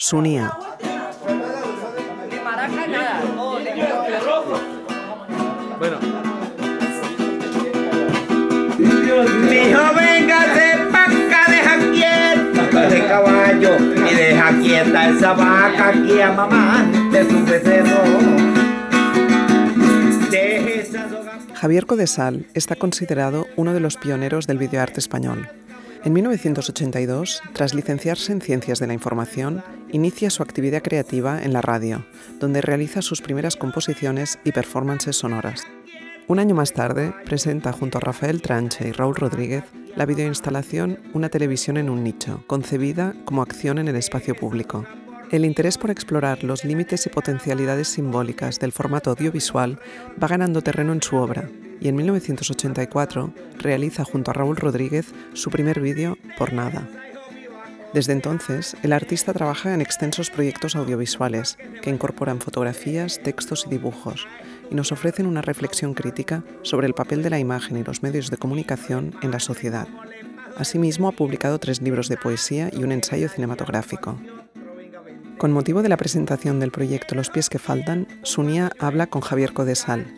Sunía. Bueno. Mi joven de vaca, deja quieta de caballo y deja quieta esa vaca aquí a mamá de su becerro. Javier Codesal está considerado uno de los pioneros del videoarte español. En 1982, tras licenciarse en Ciencias de la Información, inicia su actividad creativa en la radio, donde realiza sus primeras composiciones y performances sonoras. Un año más tarde, presenta junto a Rafael Tranche y Raúl Rodríguez la videoinstalación Una televisión en un nicho, concebida como acción en el espacio público. El interés por explorar los límites y potencialidades simbólicas del formato audiovisual va ganando terreno en su obra y en 1984 realiza junto a Raúl Rodríguez su primer vídeo Por Nada. Desde entonces, el artista trabaja en extensos proyectos audiovisuales que incorporan fotografías, textos y dibujos y nos ofrecen una reflexión crítica sobre el papel de la imagen y los medios de comunicación en la sociedad. Asimismo, ha publicado tres libros de poesía y un ensayo cinematográfico. Con motivo de la presentación del proyecto Los pies que faltan, Sunia habla con Javier Codesal.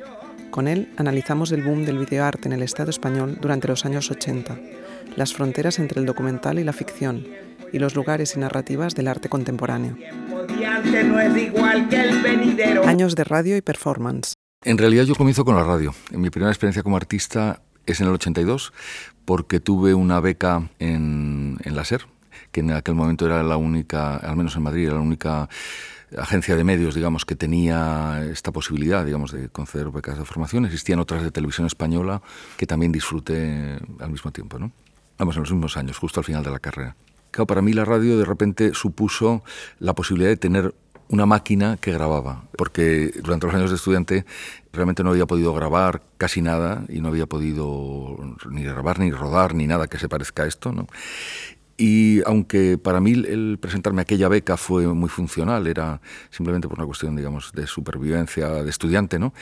Con él analizamos el boom del videoarte en el Estado español durante los años 80, las fronteras entre el documental y la ficción, y los lugares y narrativas del arte contemporáneo. Años de radio y performance. En realidad yo comienzo con la radio. En mi primera experiencia como artista es en el 82 porque tuve una beca en, en la SER, que en aquel momento era la única, al menos en Madrid, era la única agencia de medios, digamos, que tenía esta posibilidad, digamos, de conceder becas de formación. Existían otras de televisión española que también disfruté al mismo tiempo, ¿no? Vamos, en los mismos años, justo al final de la carrera. Claro, para mí la radio de repente supuso la posibilidad de tener una máquina que grababa, porque durante los años de estudiante realmente no había podido grabar casi nada y no había podido ni grabar ni rodar ni nada que se parezca a esto, ¿no? Y aunque para mí el presentarme aquella beca fue muy funcional, era simplemente por una cuestión, digamos, de supervivencia de estudiante, ¿no?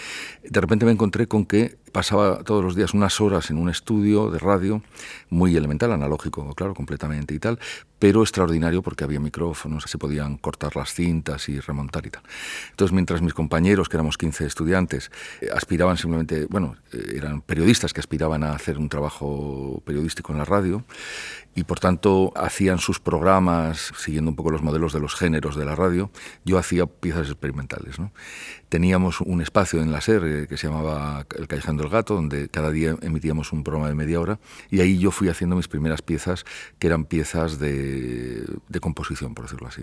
De repente me encontré con que pasaba todos los días unas horas en un estudio de radio, muy elemental, analógico, claro, completamente y tal, pero extraordinario porque había micrófonos, se podían cortar las cintas y remontar y tal. Entonces, mientras mis compañeros, que éramos 15 estudiantes, eh, aspiraban simplemente, bueno, eh, eran periodistas que aspiraban a hacer un trabajo periodístico en la radio y por tanto hacían sus programas siguiendo un poco los modelos de los géneros de la radio, yo hacía piezas experimentales. ¿no? Teníamos un espacio en la SER eh, que se llamaba El Callejón del Gato, donde cada día emitíamos un programa de media hora, y ahí yo fui haciendo mis primeras piezas, que eran piezas de, de composición, por decirlo así.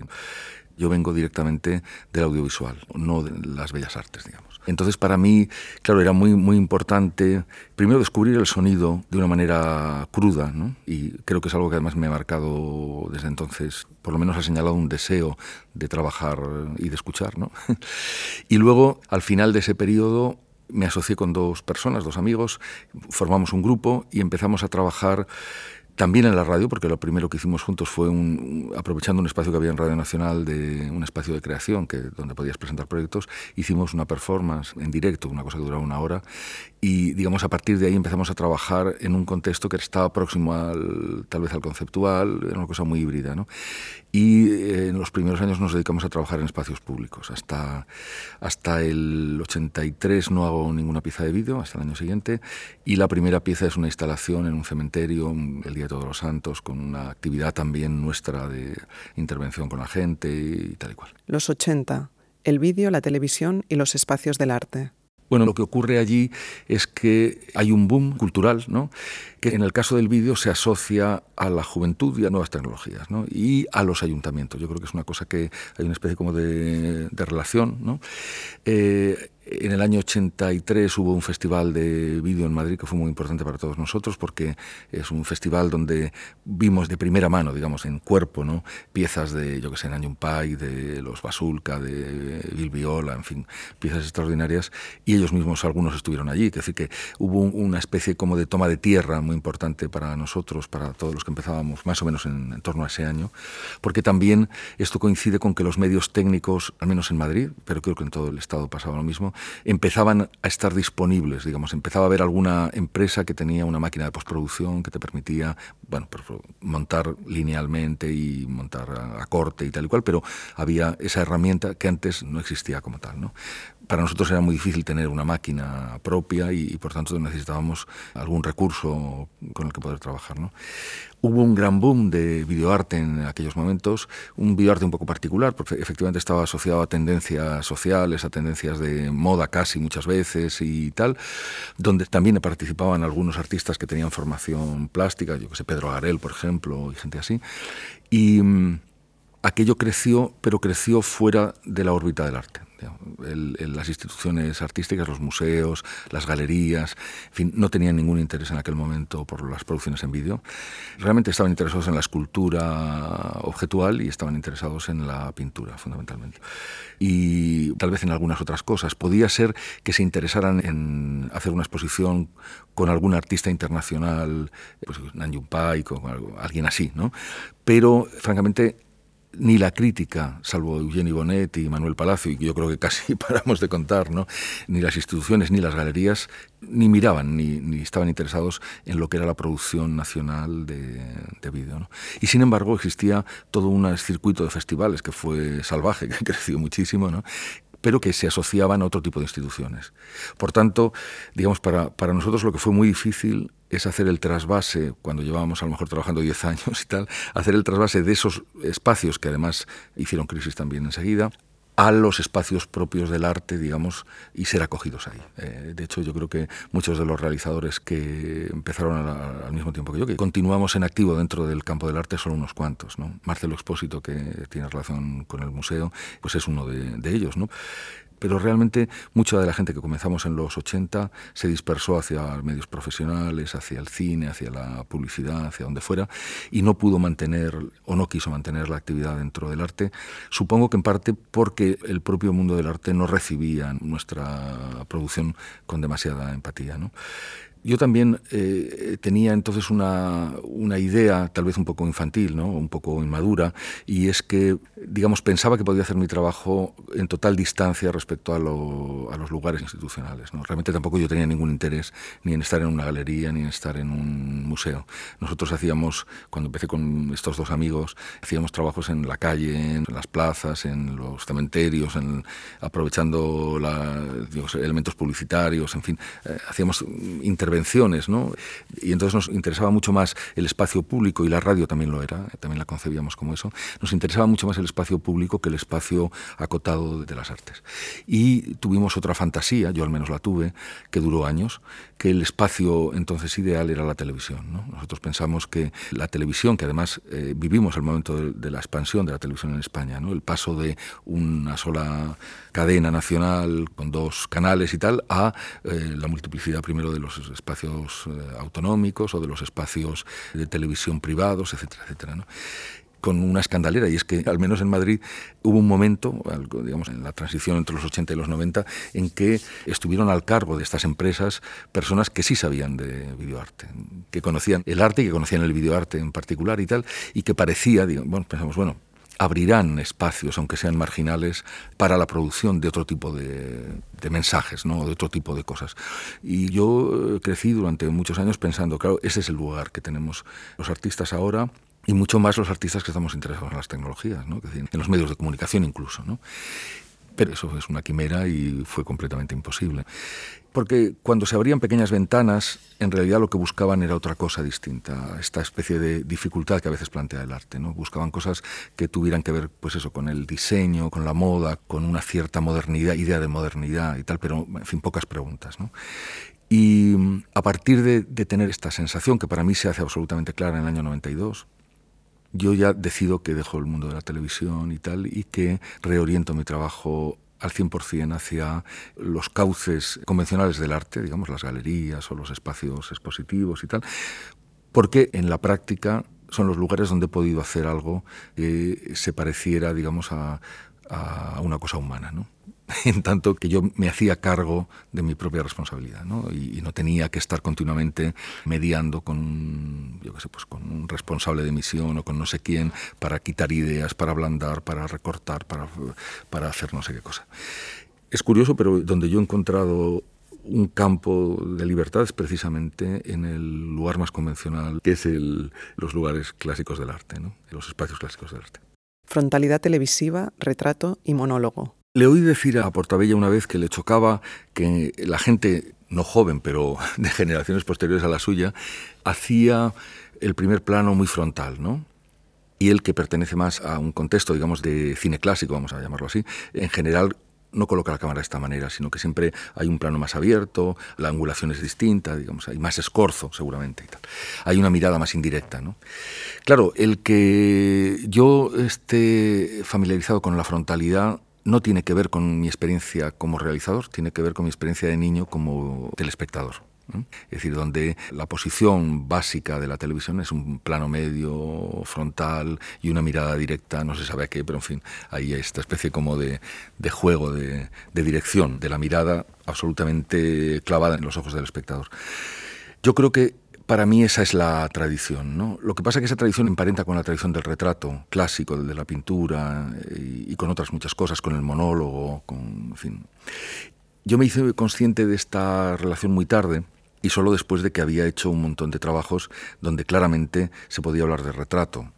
Yo vengo directamente del audiovisual, no de las bellas artes, digamos. Entonces, para mí, claro, era muy, muy importante, primero, descubrir el sonido de una manera cruda, ¿no? y creo que es algo que además me ha marcado desde entonces, por lo menos ha señalado un deseo de trabajar y de escuchar. ¿no? y luego, al final de ese periodo, me asocié con dos personas, dos amigos, formamos un grupo y empezamos a trabajar también en la radio, porque lo primero que hicimos juntos fue un, aprovechando un espacio que había en Radio Nacional, de un espacio de creación que, donde podías presentar proyectos, hicimos una performance en directo, una cosa que duraba una hora, y digamos a partir de ahí empezamos a trabajar en un contexto que estaba próximo al, tal vez al conceptual, era una cosa muy híbrida, ¿no? Y eh, en los primeros años nos dedicamos a trabajar en espacios públicos. Hasta, hasta el 83 no hago ninguna pieza de vídeo, hasta el año siguiente, y la primera pieza es una instalación en un cementerio, el día de Todos los Santos, con una actividad también nuestra de intervención con la gente y tal y cual. Los 80. El vídeo, la televisión y los espacios del arte. Bueno, lo que ocurre allí es que hay un boom cultural, ¿no? que en el caso del vídeo se asocia a la juventud y a nuevas tecnologías, ¿no? y a los ayuntamientos. Yo creo que es una cosa que hay una especie como de, de relación. ¿no? Eh, en el año 83 hubo un festival de vídeo en Madrid que fue muy importante para todos nosotros porque es un festival donde vimos de primera mano, digamos, en cuerpo, ¿no? piezas de, yo que sé, Nanyun Pai, de los Basulka, de Bill Viola, en fin, piezas extraordinarias y ellos mismos algunos estuvieron allí, es decir, que hubo una especie como de toma de tierra muy importante para nosotros, para todos los que empezábamos más o menos en, en torno a ese año, porque también esto coincide con que los medios técnicos, al menos en Madrid, pero creo que en todo el Estado pasaba lo mismo, empezaban a estar disponibles, digamos, empezaba a haber alguna empresa que tenía una máquina de postproducción que te permitía, bueno, montar linealmente y montar a, corte y tal y cual, pero había esa herramienta que antes no existía como tal, ¿no? para nosotros era muy difícil tener una máquina propia y, por tanto necesitábamos algún recurso con el que poder trabajar. ¿no? Hubo un gran boom de videoarte en aquellos momentos, un videoarte un poco particular, porque efectivamente estaba asociado a tendencias sociales, a tendencias de moda casi muchas veces y tal, donde también participaban algunos artistas que tenían formación plástica, yo que sé, Pedro Garel, por ejemplo, y gente así. Y mm, aquello creció, pero creció fuera de la órbita del arte las instituciones artísticas, los museos, las galerías, no tenían ningún interés en aquel momento por las producciones en vídeo. Realmente estaban interesados en la escultura objetual y estaban interesados en la pintura, fundamentalmente. Y tal vez en algunas otras cosas. Podía ser que se interesaran en hacer una exposición con algún artista internacional, pues Nanjum Pai, con alguien así, ¿no? Pero, francamente, ni la crítica, salvo Eugeni Bonet y Manuel Palacio, y yo creo que casi paramos de contar, ¿no? ni las instituciones ni las galerías ni miraban ni, estaban interesados en lo que era la producción nacional de, de vídeo. Y sin embargo existía todo un circuito de festivales que fue salvaje, que creció muchísimo, ¿no? Pero que se asociaban a otro tipo de instituciones. Por tanto, digamos, para, para nosotros lo que fue muy difícil es hacer el trasvase, cuando llevábamos a lo mejor trabajando 10 años y tal, hacer el trasvase de esos espacios que además hicieron crisis también enseguida, a los espacios propios del arte, digamos, y ser acogidos ahí. Eh, de hecho, yo creo que muchos de los realizadores que empezaron al mismo tiempo que yo, que continuamos en activo dentro del campo del arte, son unos cuantos. ¿no? Marcelo Expósito, que tiene relación con el museo, pues es uno de, de ellos. ¿no? Pero realmente mucha de la gente que comenzamos en los 80 se dispersó hacia medios profesionales, hacia el cine, hacia la publicidad, hacia donde fuera, y no pudo mantener o no quiso mantener la actividad dentro del arte. Supongo que en parte porque el propio mundo del arte no recibía nuestra producción con demasiada empatía. ¿no? Yo también eh, tenía entonces una, una, idea, tal vez un poco infantil, ¿no? un poco inmadura, y es que, digamos, pensaba que podía hacer mi trabajo en total distancia respecto a, a los lugares institucionales. ¿no? Realmente tampoco yo tenía ningún interés ni en estar en una galería ni en estar en un museo. Nosotros hacíamos, cuando empecé con estos dos amigos, hacíamos trabajos en la calle, en las plazas, en los cementerios, en, aprovechando la, elementos publicitarios, en fin, eh, hacíamos intervenciones ¿no? Y entonces nos interesaba mucho más el espacio público, y la radio también lo era, también la concebíamos como eso, nos interesaba mucho más el espacio público que el espacio acotado de las artes. Y tuvimos otra fantasía, yo al menos la tuve, que duró años, que el espacio entonces ideal era la televisión. Nosotros pensamos que la televisión, que además eh, vivimos el momento de, la expansión de la televisión en España, el paso de una sola cadena nacional con dos canales y tal, a eh, la multiplicidad primero de los espacios eh, autonómicos o de los espacios de televisión privados, etcétera, etcétera. ¿no? con una escandalera, y es que al menos en Madrid hubo un momento, digamos, en la transición entre los 80 y los 90, en que estuvieron al cargo de estas empresas personas que sí sabían de videoarte, que conocían el arte y que conocían el videoarte en particular y tal, y que parecía, bueno, pensamos, bueno, abrirán espacios, aunque sean marginales, para la producción de otro tipo de, mensajes, ¿no? de otro tipo de cosas. Y yo eh, crecí durante muchos años pensando, claro, ese es el lugar que tenemos los artistas ahora y mucho más los artistas que estamos interesados en las tecnologías, ¿no? en los medios de comunicación incluso. ¿no? Pero eso es una quimera y fue completamente imposible. Porque cuando se abrían pequeñas ventanas, en realidad lo que buscaban era otra cosa distinta, esta especie de dificultad que a veces plantea el arte. ¿no? Buscaban cosas que tuvieran que ver pues eso, con el diseño, con la moda, con una cierta modernidad, idea de modernidad y tal, pero en fin, pocas preguntas. ¿no? Y a partir de, de tener esta sensación, que para mí se hace absolutamente clara en el año 92, yo ya decido que dejo el mundo de la televisión y tal y que reoriento mi trabajo al 100% hacia los cauces convencionales del arte, digamos las galerías o los espacios expositivos y tal, porque en la práctica son los lugares donde he podido hacer algo que se pareciera, digamos, a, a una cosa humana, ¿no? en tanto que yo me hacía cargo de mi propia responsabilidad ¿no? Y, no tenía que estar continuamente mediando con, yo qué sé, pues con un responsable de misión o con no sé quién para quitar ideas, para ablandar, para recortar, para, para hacer no sé qué cosa. Es curioso, pero donde yo he encontrado un campo de libertad es precisamente en el lugar más convencional, que es el, los lugares clásicos del arte, ¿no? los espacios clásicos del arte. Frontalidad televisiva, retrato y monólogo. Le oí decir a Portabella una vez que le chocaba que la gente, no joven, pero de generaciones posteriores a la suya, hacía el primer plano muy frontal, ¿no? Y él, que pertenece más a un contexto, digamos, de cine clásico, vamos a llamarlo así, en general no coloca la cámara de esta manera, sino que siempre hay un plano más abierto, la angulación es distinta, digamos, hay más escorzo seguramente y tal. Hay una mirada más indirecta, ¿no? Claro, el que yo esté familiarizado con la frontalidad no tiene que ver con mi experiencia como realizador, tiene que ver con mi experiencia de niño como telespectador. Es decir, donde la posición básica de la televisión es un plano medio, frontal y una mirada directa, no se sabe a qué, pero en fin, hay esta especie como de, juego, de, dirección de la mirada absolutamente clavada en los ojos del espectador. Yo creo que para mí esa es la tradición. ¿no? Lo que pasa es que esa tradición emparenta con la tradición del retrato clásico, de la pintura y, y, con otras muchas cosas, con el monólogo, con, en fin. Yo me hice consciente de esta relación muy tarde y solo después de que había hecho un montón de trabajos donde claramente se podía hablar de retrato.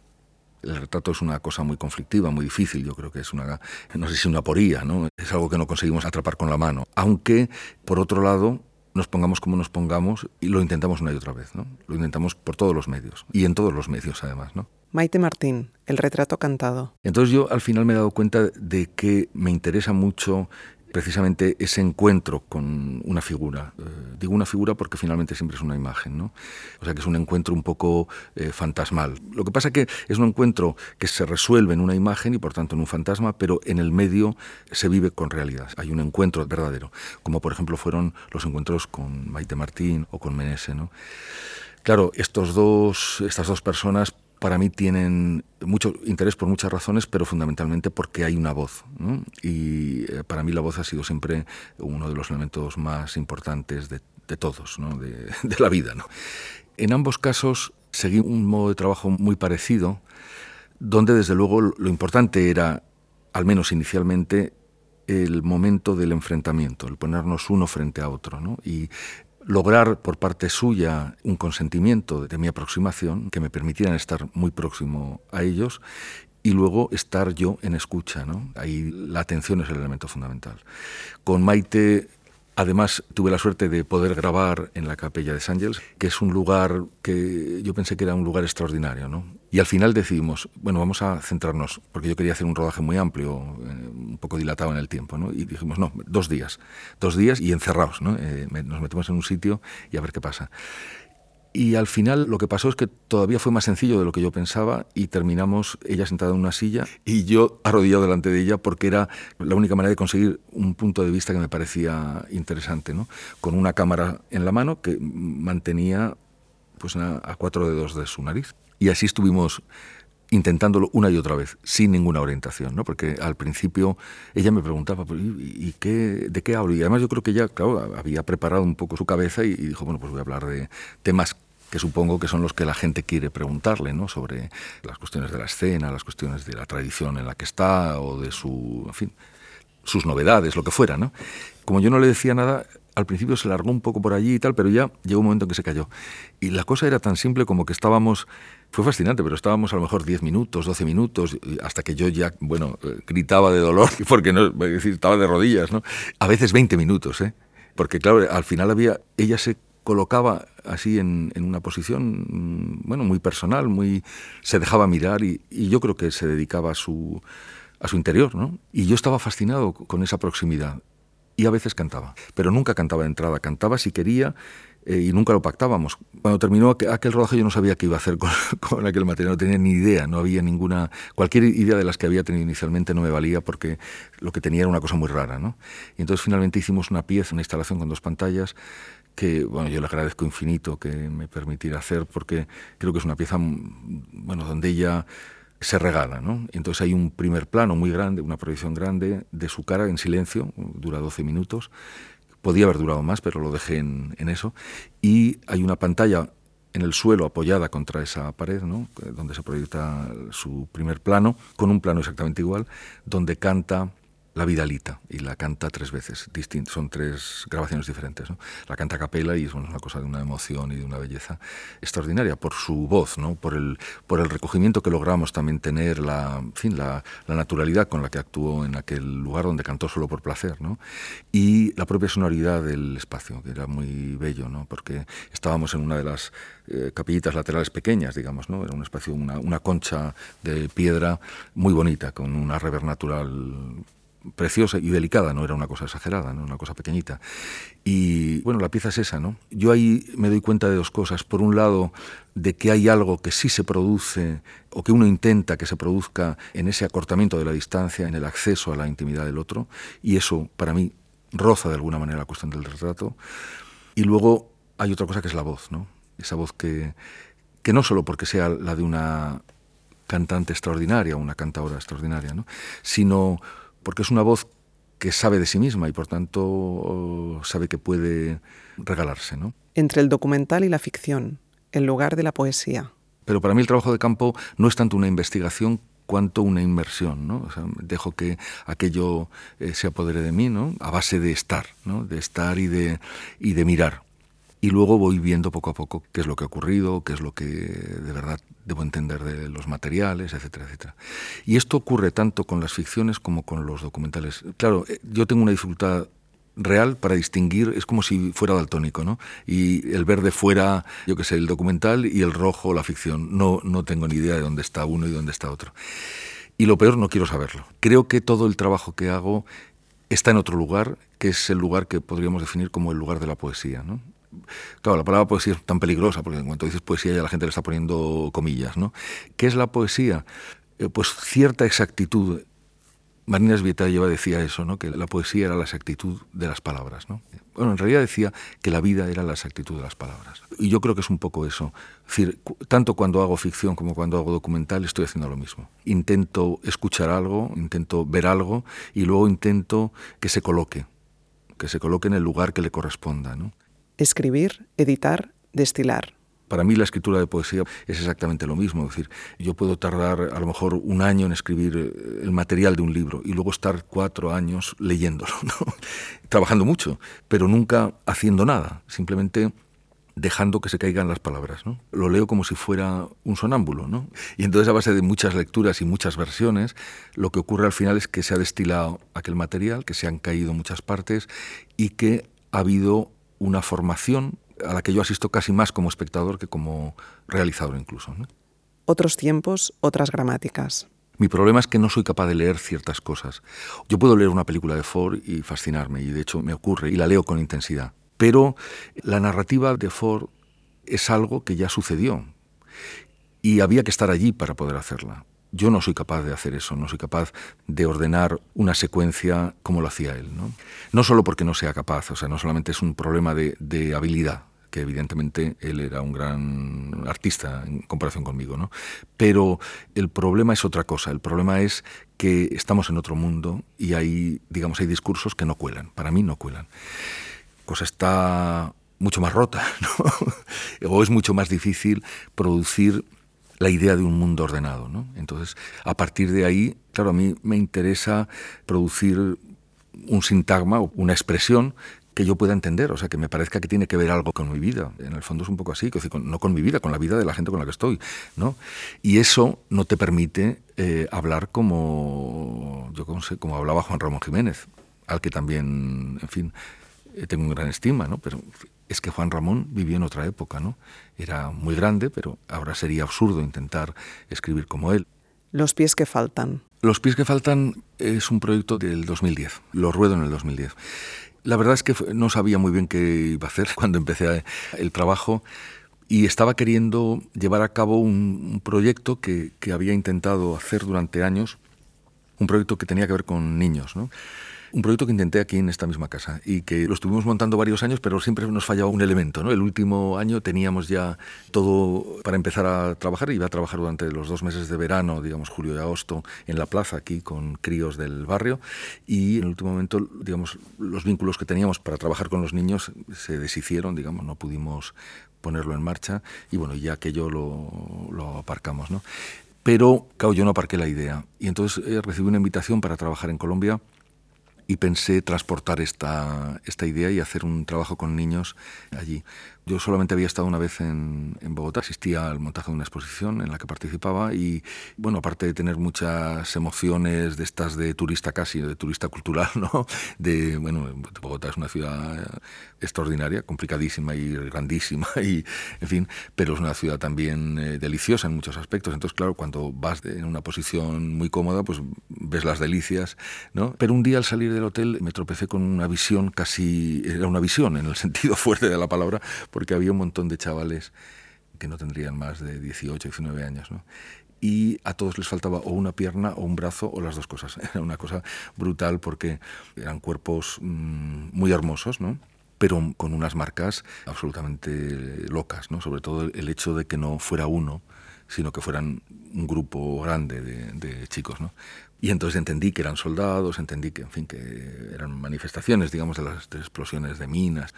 El retrato es una cosa muy conflictiva, muy difícil, yo creo que es una, no sé si una poría, ¿no? Es algo que no conseguimos atrapar con la mano. Aunque, por otro lado, nos pongamos como nos pongamos y lo intentamos una y otra vez, ¿no? Lo intentamos por todos los medios y en todos los medios además, ¿no? Maite Martín, el retrato cantado. Entonces yo al final me he dado cuenta de que me interesa mucho precisamente ese encuentro con una figura. Eh, digo una figura porque finalmente siempre es una imagen, ¿no? O sea que es un encuentro un poco eh, fantasmal. Lo que pasa que es un encuentro que se resuelve en una imagen y por tanto en un fantasma, pero en el medio se vive con realidad. Hay un encuentro verdadero, como por ejemplo fueron los encuentros con Maite Martín o con Menese, ¿no? Claro, estos dos, estas dos personas para mí tienen mucho interés por muchas razones, pero fundamentalmente porque hay una voz. Y eh, para mí la voz ha sido siempre uno de los elementos más importantes de, todos, de, la vida. En ambos casos seguí un modo de trabajo muy parecido, donde desde luego lo importante era, al menos inicialmente, el momento del enfrentamiento, el ponernos uno frente a otro. Y lograr por parte suya un consentimiento de mi aproximación que me permitieran estar muy próximo a ellos y luego estar yo en escucha. ¿no? Ahí la atención es el elemento fundamental. Con Maite Además, tuve la suerte de poder grabar en la capella de Sángels, que es un lugar que yo pensé que era un lugar extraordinario. ¿no? Y al final decidimos, bueno, vamos a centrarnos, porque yo quería hacer un rodaje muy amplio, eh, un poco dilatado en el tiempo, ¿no? y dijimos, no, dos días, dos días y encerrados, ¿no? Eh, nos metemos en un sitio y a ver qué pasa. Y al final lo que pasó es que todavía fue más sencillo de lo que yo pensaba y terminamos ella sentada en una silla y yo arrodillado delante de ella porque era la única manera de conseguir un punto de vista que me parecía interesante, ¿no? Con una cámara en la mano que mantenía pues a cuatro dedos de su nariz. Y así estuvimos intentándolo una y otra vez, sin ninguna orientación, ¿no? Porque al principio ella me preguntaba, ¿y, qué, de qué hablo? Y además yo creo que ella, claro, había preparado un poco su cabeza y, dijo, bueno, pues voy a hablar de temas que supongo que son los que la gente quiere preguntarle, ¿no? Sobre las cuestiones de la escena, las cuestiones de la tradición en la que está o de su, en fin, sus novedades, lo que fuera, ¿no? Como yo no le decía nada, al principio se largó un poco por allí y tal, pero ya llegó un momento en que se cayó. Y la cosa era tan simple como que estábamos, fue fascinante, pero estábamos a lo mejor 10 minutos, 12 minutos, hasta que yo ya, bueno, eh, gritaba de dolor, porque no, estaba de rodillas, ¿no? A veces 20 minutos, ¿eh? Porque claro, al final había, ella se colocaba así en, una posición, mm, bueno, muy personal, muy, se dejaba mirar y, y yo creo que se dedicaba a su, a su interior, ¿no? Y yo estaba fascinado con esa proximidad y a veces cantaba, pero nunca cantaba de entrada, cantaba si quería eh, y nunca lo pactábamos. Cuando terminó aquel rodaje yo no sabía qué iba a hacer con, aquel material, no tenía ni idea, no había ninguna, cualquier idea de las que había tenido inicialmente no me valía porque lo que tenía era una cosa muy rara, ¿no? Y entonces finalmente hicimos una pieza, una instalación con dos pantallas que, bueno, yo le agradezco infinito que me permitiera hacer porque creo que es una pieza, bueno, donde ella se regala. ¿no? Entonces hay un primer plano muy grande, una proyección grande de su cara en silencio, dura 12 minutos. Podía haber durado más, pero lo dejé en, eso. Y hay una pantalla en el suelo apoyada contra esa pared, ¿no? donde se proyecta su primer plano, con un plano exactamente igual, donde canta La Vidalita y la canta tres veces, son tres grabaciones diferentes. ¿no? La canta a capela y es una cosa de una emoción y de una belleza extraordinaria por su voz, ¿no? por, el, por el recogimiento que logramos también tener, la, fin, la, la, naturalidad con la que actuó en aquel lugar donde cantó solo por placer ¿no? y la propia sonoridad del espacio, que era muy bello, ¿no? porque estábamos en una de las eh, capillitas laterales pequeñas, digamos, ¿no? era un espacio, una, una concha de piedra muy bonita, con una rever natural preciosa y delicada, no era una cosa exagerada, no una cosa pequeñita. Y bueno, la pieza es esa, ¿no? Yo ahí me doy cuenta de dos cosas. Por un lado, de que hay algo que sí se produce o que uno intenta que se produzca en ese acortamiento de la distancia, en el acceso a la intimidad del otro, y eso para mí roza de alguna manera la cuestión del retrato. Y luego hay otra cosa que es la voz, ¿no? Esa voz que, que no solo porque sea la de una cantante extraordinaria, una cantadora extraordinaria, ¿no? sino porque es una voz que sabe de sí misma y por tanto sabe que puede regalarse. ¿no? Entre el documental y la ficción, el lugar de la poesía. Pero para mí el trabajo de campo no es tanto una investigación cuanto una inmersión, ¿no? dejo que aquello eh, se apodere de mí, ¿no? A base de estar, ¿no? De estar y de, y de mirar y luego voy viendo poco a poco qué es lo que ha ocurrido, qué es lo que de verdad debo entender de los materiales, etcétera, etcétera. Y esto ocurre tanto con las ficciones como con los documentales. Claro, eh, yo tengo una dificultad real para distinguir, es como si fuera daltónico, ¿no? Y el verde fuera, yo qué sé, el documental y el rojo la ficción. No, no tengo ni idea de dónde está uno y dónde está otro. Y lo peor, no quiero saberlo. Creo que todo el trabajo que hago está en otro lugar, que es el lugar que podríamos definir como el lugar de la poesía, ¿no? Claro, la palabra poesía es tan peligrosa, porque en cuanto dices poesía ya la gente le está poniendo comillas, ¿no? ¿Qué es la poesía? Eh, pues cierta exactitud. Marina Svietayeva decía eso, ¿no? que la poesía era la exactitud de las palabras. ¿no? Bueno, en realidad decía que la vida era la exactitud de las palabras. Y yo creo que es un poco eso. Es decir, tanto cuando hago ficción como cuando hago documental estoy haciendo lo mismo. Intento escuchar algo, intento ver algo y luego intento que se coloque, que se coloque en el lugar que le corresponda. ¿no? Escribir, editar, destilar. Para mí la escritura de poesía es exactamente lo mismo. Es decir, yo puedo tardar a lo mejor un año en escribir eh, el material de un libro y luego estar cuatro años leyéndolo, trabajando mucho, pero nunca haciendo nada, simplemente dejando que se caigan las palabras. ¿no? Lo leo como si fuera un sonámbulo. ¿no? Y entonces a base de muchas lecturas y muchas versiones, lo que ocurre al final es que se ha destilado aquel material, que se han caído muchas partes y que ha habido una formación a la que yo asisto casi más como espectador que como realizador incluso. Otros tiempos, otras gramáticas. Mi problema es que no soy capaz de leer ciertas cosas. Yo puedo leer una película de Ford y fascinarme, y de hecho me ocurre, y la leo con intensidad. Pero la narrativa de Ford es algo que ya sucedió, y había que estar allí para poder hacerla. Yo no soy capaz de hacer eso, no soy capaz de ordenar una secuencia como lo hacía él. No, no solo porque no sea capaz, o sea, no solamente es un problema de, de habilidad, que evidentemente él era un gran artista en comparación conmigo, ¿no? Pero el problema es otra cosa, el problema es que estamos en otro mundo y hay, digamos, hay discursos que no cuelan, para mí no cuelan. Cosa está mucho más rota, ¿no? o es mucho más difícil producir la idea de un mundo ordenado. ¿no? Entonces, a partir de ahí, claro, a mí me interesa producir un sintagma o una expresión que yo pueda entender, o sea, que me parezca que tiene que ver algo con mi vida. En el fondo es un poco así, no con mi vida, con la vida de la gente con la que estoy, ¿no? Y eso no te permite eh, hablar como, yo sé, como hablaba Juan Ramón Jiménez, al que también, en fin, eh, tengo un gran estima, ¿no? Pero es que Juan Ramón vivió en otra época, ¿no? Era muy grande, pero ahora sería absurdo intentar escribir como él. Los pies que faltan. Los pies que faltan es un proyecto del 2010. Lo ruedo en el 2010. La verdad es que no sabía muy bien qué iba a hacer cuando empecé el trabajo y estaba queriendo llevar a cabo un, proyecto que, que había intentado hacer durante años, un proyecto que tenía que ver con niños, ¿no? Un proyecto que intenté aquí en esta misma casa y que lo estuvimos montando varios años, pero siempre nos fallaba un elemento. ¿no? El último año teníamos ya todo para empezar a trabajar. Iba a trabajar durante los dos meses de verano, digamos julio y agosto, en la plaza aquí con críos del barrio. Y en el último momento, digamos, los vínculos que teníamos para trabajar con los niños se deshicieron, digamos, no pudimos ponerlo en marcha y bueno, ya que yo lo, lo aparcamos. ¿no? Pero, claro, yo no aparqué la idea. Y entonces eh, recibí una invitación para trabajar en Colombia y pensé transportar esta, esta idea y hacer un trabajo con niños allí. Yo solamente había estado una vez en, Bogotá, asistía al montaje de una exposición en la que participaba y, bueno, aparte de tener muchas emociones de estas de turista casi, de turista cultural, ¿no? De, bueno, Bogotá es una ciudad extraordinaria, complicadísima y grandísima y, en fin, pero es una ciudad también eh, deliciosa en muchos aspectos. Entonces, claro, cuando vas en una posición muy cómoda, pues ves las delicias, ¿no? Pero un día al salir del hotel me tropecé con una visión casi, era una visión en el sentido fuerte de la palabra, porque había un montón de chavales que no tendrían más de 18, 19 años, ¿no? y a todos les faltaba o una pierna o un brazo o las dos cosas. Era una cosa brutal porque eran cuerpos mmm, muy hermosos, ¿no? pero con unas marcas absolutamente locas, ¿no? sobre todo el hecho de que no fuera uno, sino que fueran un grupo grande de, de chicos. ¿no? Y entonces entendí que eran soldados, entendí que, en fin, que eran manifestaciones, digamos, de las explosiones de minas,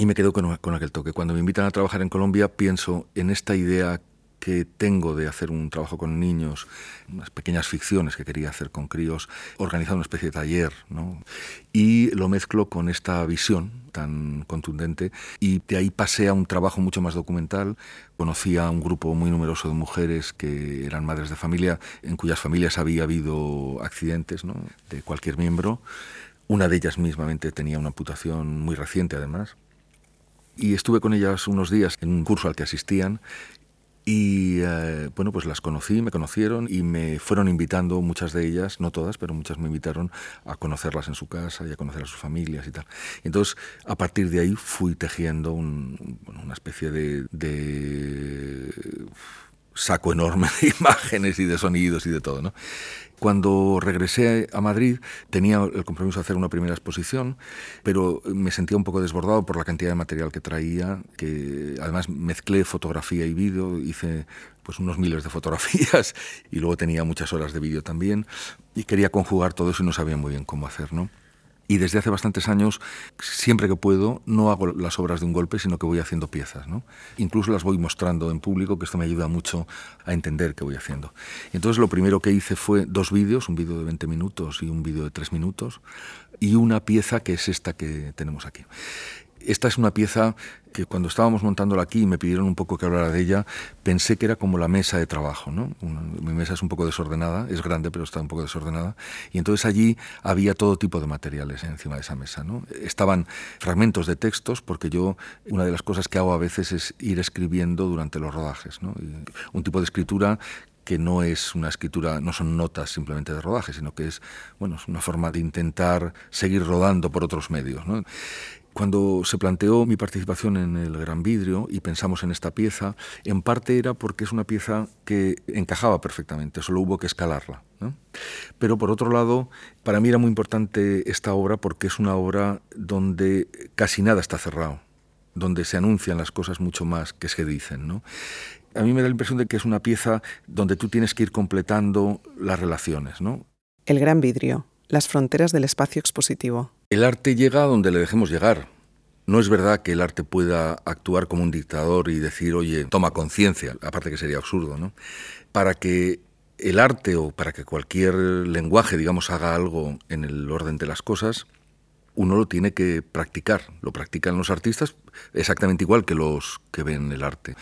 y me quedo con, con, aquel toque. Cuando me invitan a trabajar en Colombia, pienso en esta idea que tengo de hacer un trabajo con niños, unas pequeñas ficciones que quería hacer con críos, organizar una especie de taller, ¿no? y lo mezclo con esta visión tan contundente y de ahí pasé a un trabajo mucho más documental. Conocí a un grupo muy numeroso de mujeres que eran madres de familia, en cuyas familias había habido accidentes ¿no? de cualquier miembro. Una de ellas mismamente tenía una amputación muy reciente además y estuve con ellas unos días en un curso al que asistían y eh, bueno, pues las conocí, me conocieron y me fueron invitando, muchas de ellas, no todas, pero muchas me invitaron a conocerlas en su casa y a conocer a sus familias y tal. Entonces, a partir de ahí fui tejiendo una especie de saco enorme de imágenes y de sonidos y de todo, ¿no? Cuando regresé a Madrid tenía el compromiso de hacer una primera exposición, pero me sentía un poco desbordado por la cantidad de material que traía, que además mezclé fotografía y vídeo, hice pues unos miles de fotografías y luego tenía muchas horas de vídeo también y quería conjugar todo eso y no sabía muy bien cómo hacer, ¿no? Y desde hace bastantes años, siempre que puedo, no hago las obras de un golpe, sino que voy haciendo piezas. ¿no? Incluso las voy mostrando en público, que esto me ayuda mucho a entender qué voy haciendo. Entonces lo primero que hice fue dos vídeos, un vídeo de 20 minutos y un vídeo de 3 minutos, y una pieza que es esta que tenemos aquí. Esta es una pieza que cuando estábamos montándola aquí y me pidieron un poco que hablara de ella, pensé que era como la mesa de trabajo. ¿no? mi mesa es un poco desordenada, es grande pero está un poco desordenada. Y entonces allí había todo tipo de materiales encima de esa mesa. ¿no? Estaban fragmentos de textos, porque yo una de las cosas que hago a veces es ir escribiendo durante los rodajes. ¿no? Un tipo de escritura que no es una escritura, no son notas simplemente de rodaje, sino que es, bueno, es una forma de intentar seguir rodando por otros medios. ¿no? Cuando se planteó mi participación en el Gran Vidrio y pensamos en esta pieza, en parte era porque es una pieza que encajaba perfectamente, solo hubo que escalarla. ¿no? Pero por otro lado, para mí era muy importante esta obra porque es una obra donde casi nada está cerrado, donde se anuncian las cosas mucho más que se dicen. ¿no? A mí me da la impresión de que es una pieza donde tú tienes que ir completando las relaciones. ¿no? El Gran Vidrio, las fronteras del espacio expositivo. El arte llega donde le dejemos llegar. No es verdad que el arte pueda actuar como un dictador y decir, oye, toma conciencia, aparte que sería absurdo, ¿no? Para que el arte o para que cualquier lenguaje, digamos, haga algo en el orden de las cosas, uno lo tiene que practicar. Lo practican los artistas exactamente igual que los que ven el arte.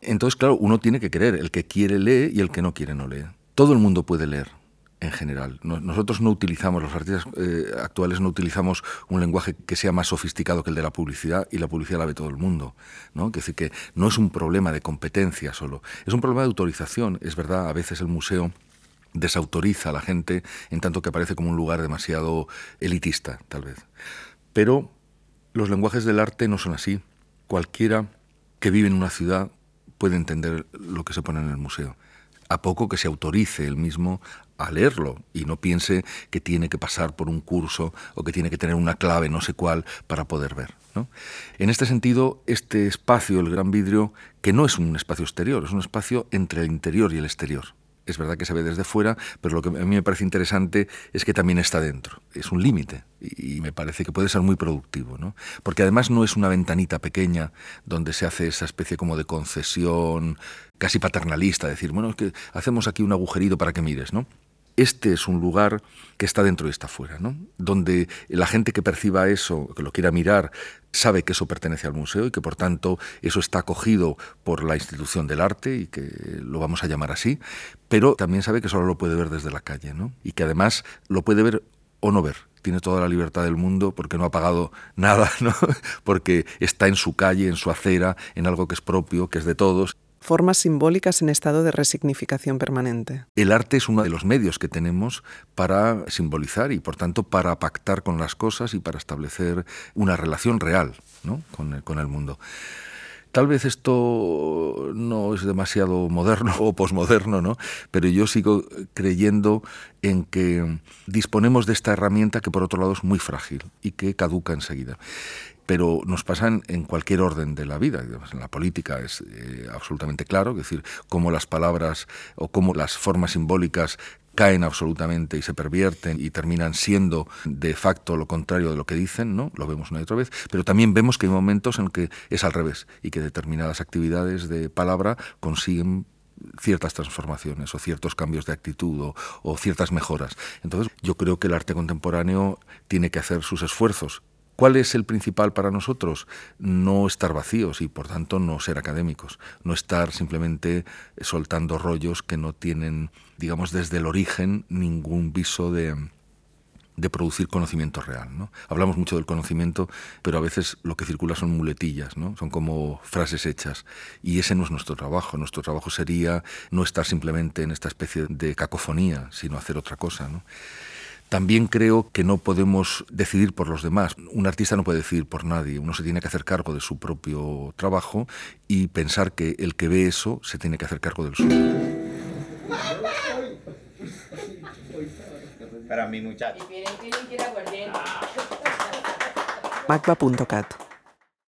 Entonces, claro, uno tiene que querer. El que quiere lee y el que no quiere no lee. Todo el mundo puede leer en general. Nosotros no utilizamos, los artistas eh, actuales no utilizamos un lenguaje que sea más sofisticado que el de la publicidad y la publicidad la ve todo el mundo. ¿no? Es decir, que no es un problema de competencia solo, es un problema de autorización. Es verdad, a veces el museo desautoriza a la gente en tanto que aparece como un lugar demasiado elitista, tal vez. Pero los lenguajes del arte no son así. Cualquiera que vive en una ciudad puede entender lo que se pone en el museo a poco que se autorice el mismo a leerlo y no piense que tiene que pasar por un curso o que tiene que tener una clave no sé cuál para poder ver. En este sentido, este espacio, el gran vidrio, que no es un espacio exterior, es un espacio entre el interior y el exterior es verdad que se ve desde fuera, pero lo que a mí me parece interesante es que también está dentro. Es un límite y me parece que puede ser muy productivo, ¿no? Porque además no es una ventanita pequeña donde se hace esa especie como de concesión casi paternalista, decir, bueno, es que hacemos aquí un agujerito para que mires, ¿no? Este es un lugar que está dentro y está fuera, ¿no? donde la gente que perciba eso, que lo quiera mirar, sabe que eso pertenece al museo y que por tanto eso está acogido por la institución del arte y que lo vamos a llamar así, pero también sabe que solo lo puede ver desde la calle ¿no? y que además lo puede ver o no ver. Tiene toda la libertad del mundo porque no ha pagado nada, ¿no? porque está en su calle, en su acera, en algo que es propio, que es de todos formas simbólicas en estado de resignificación permanente. El arte es uno de los medios que tenemos para simbolizar y, por tanto, para pactar con las cosas y para establecer una relación real con, el, con el mundo. Tal vez esto no es demasiado moderno o posmoderno, ¿no? pero yo sigo creyendo en que disponemos de esta herramienta que por otro lado es muy frágil y que caduca enseguida pero nos pasan en cualquier orden de la vida. En la política es eh, absolutamente claro, es decir, cómo las palabras o cómo las formas simbólicas caen absolutamente y se pervierten y terminan siendo de facto lo contrario de lo que dicen, ¿no? Lo vemos una y otra vez, pero también vemos que hay momentos en que es al revés y que determinadas actividades de palabra consiguen ciertas transformaciones o ciertos cambios de actitud o, o, ciertas mejoras. Entonces, yo creo que el arte contemporáneo tiene que hacer sus esfuerzos ¿Cuál es el principal para nosotros? No estar vacíos y por tanto no ser académicos, no estar simplemente soltando rollos que no tienen, digamos, desde el origen ningún viso de, producir conocimiento real. ¿no? Hablamos mucho del conocimiento, pero a veces lo que circula son muletillas, ¿no? son como frases hechas. Y ese no es nuestro trabajo. Nuestro trabajo sería no estar simplemente en esta especie de cacofonía, sino hacer otra cosa. ¿no? También creo que no podemos decidir por los demás. Un artista no puede decidir por nadie. Uno se tiene que hacer cargo de su propio trabajo y pensar que el que ve eso se tiene que hacer cargo del suyo. Para mi muchacho.